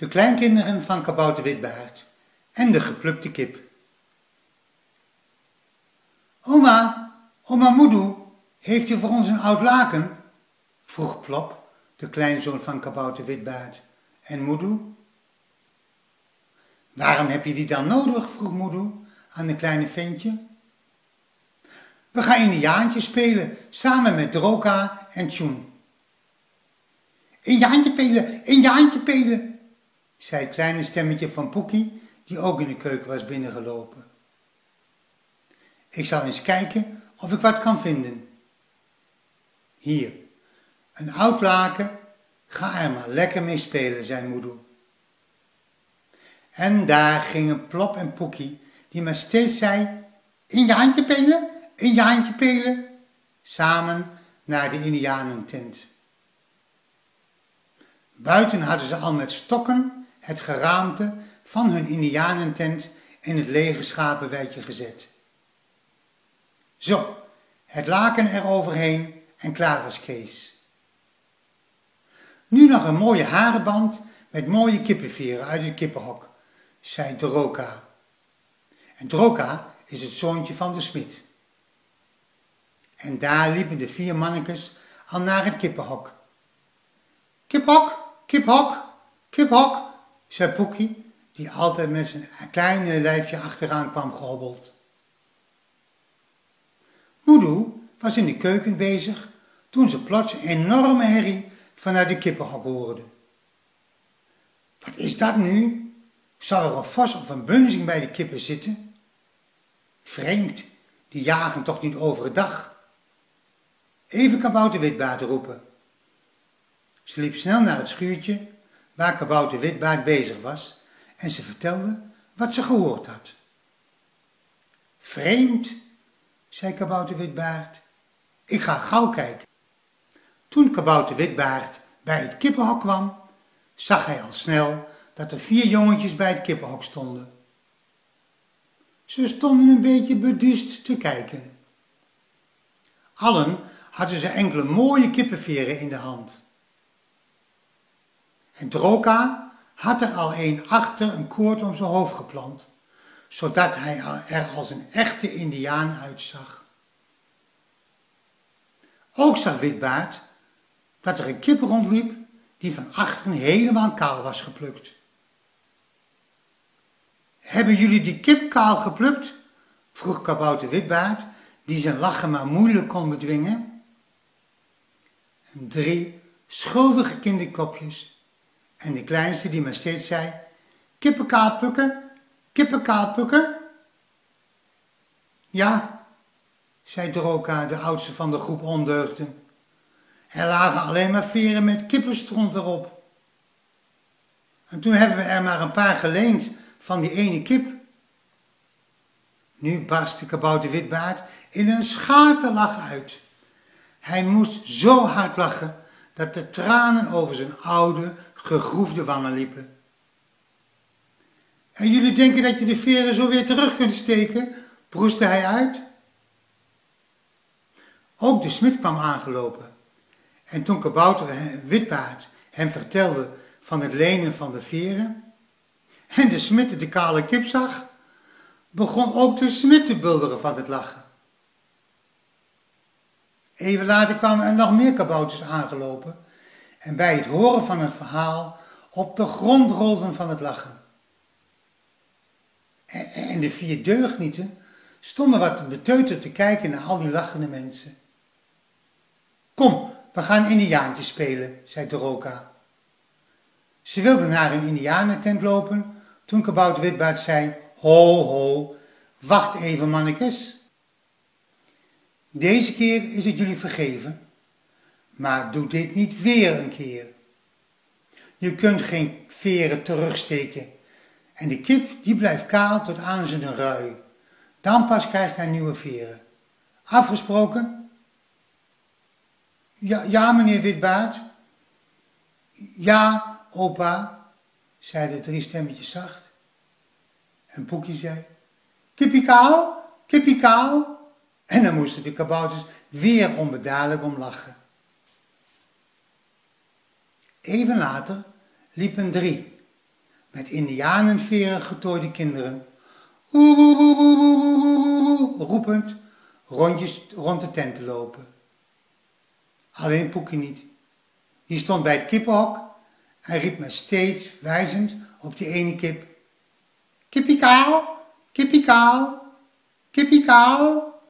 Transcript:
de kleinkinderen van kabouter Witbaard en de geplukte kip. Oma, oma Moedoe, heeft u voor ons een oud laken? vroeg Plop, de kleinzoon van kabouter Witbaard. En Moedoe? Waarom heb je die dan nodig? vroeg Moedoe aan een kleine ventje. We gaan Indiaantje spelen, samen met Droka en Tjoen. Indiaantje pelen, Indiaantje pelen, zei het kleine stemmetje van Poekie, die ook in de keuken was binnengelopen. Ik zal eens kijken of ik wat kan vinden. Hier, een oud laken, ga er maar lekker mee spelen, zei moeder. En daar gingen Plop en Poekie, die maar steeds zei, in je handje pelen, in je handje pelen, samen naar de indianentent. Buiten hadden ze al met stokken het geraamte van hun indianentent in het lege schapenweidje gezet. Zo, het laken eroverheen en klaar was Kees. Nu nog een mooie harenband met mooie kippenveren uit het kippenhok, zei Droka. En Droka is het zoontje van de smid. En daar liepen de vier mannekes al naar het kippenhok. Kiphok, kiphok, kiphok, zei Poekie, die altijd met zijn kleine lijfje achteraan kwam gehobbeld. Moedoe was in de keuken bezig toen ze plots een enorme herrie vanuit de kippenhok hoorde. Wat is dat nu? Zal er een vos of een bunzing bij de kippen zitten? Vreemd, die jagen toch niet overdag? Even kabouter Witbaard roepen. Ze liep snel naar het schuurtje waar kabouter Witbaard bezig was en ze vertelde wat ze gehoord had. Vreemd, zei kabouter Witbaard. Ik ga gauw kijken. Toen kabouter Witbaard bij het kippenhok kwam, zag hij al snel dat er vier jongetjes bij het kippenhok stonden. Ze stonden een beetje beduust te kijken. Allen hadden ze enkele mooie kippenveren in de hand. En Droka had er al een achter een koord om zijn hoofd geplant, zodat hij er als een echte indiaan uitzag. Ook zag Witbaard dat er een kip rondliep die van achteren helemaal kaal was geplukt. Hebben jullie die kip kaal geplukt? vroeg kabouter Witbaard, die zijn lachen maar moeilijk kon bedwingen. En drie schuldige kinderkopjes en de kleinste die maar steeds zei, kippenkaal pukken, kippenkaal pukken. Ja, zei Droka, de oudste van de groep ondeugden. Er lagen alleen maar veren met kippenstront erop. En toen hebben we er maar een paar geleend van die ene kip. Nu barstte kabouter Witbaard in een schaterlach uit. Hij moest zo hard lachen dat de tranen over zijn oude, gegroefde wangen liepen. En jullie denken dat je de veren zo weer terug kunt steken? proestte hij uit. Ook de smid kwam aangelopen. En toen kabouter Witbaard hem vertelde van het lenen van de veren, en de smid de kale kip zag, begon ook de smid te bulderen van het lachen. Even later kwamen er nog meer kabouters aangelopen en bij het horen van het verhaal op de grond rolden van het lachen. En de vier deugnieten stonden wat beteuterd te kijken naar al die lachende mensen. Kom, we gaan indiaantjes spelen, zei Doroka. Ze wilden naar een indianentent lopen, toen kabouter Witbaard zei, ho, ho, wacht even mannekes. Deze keer is het jullie vergeven, maar doe dit niet weer een keer. Je kunt geen veren terugsteken en de kip die blijft kaal tot aan zijn rui. Dan pas krijgt hij nieuwe veren. Afgesproken? Ja, ja meneer Witbaard. Ja, opa, zeiden drie stemmetjes zacht. En Poekie zei, kippie kaal, kippie kaal. En dan moesten de kabouters weer onbedadelijk om lachen. Even later liepen drie, met indianenveren getooide kinderen, roepend rondjes rond de tent te lopen. Alleen Poekie niet. Die stond bij het kippenhok en riep me steeds wijzend op die ene kip. Kippie kaal, kippie kaal, kaal.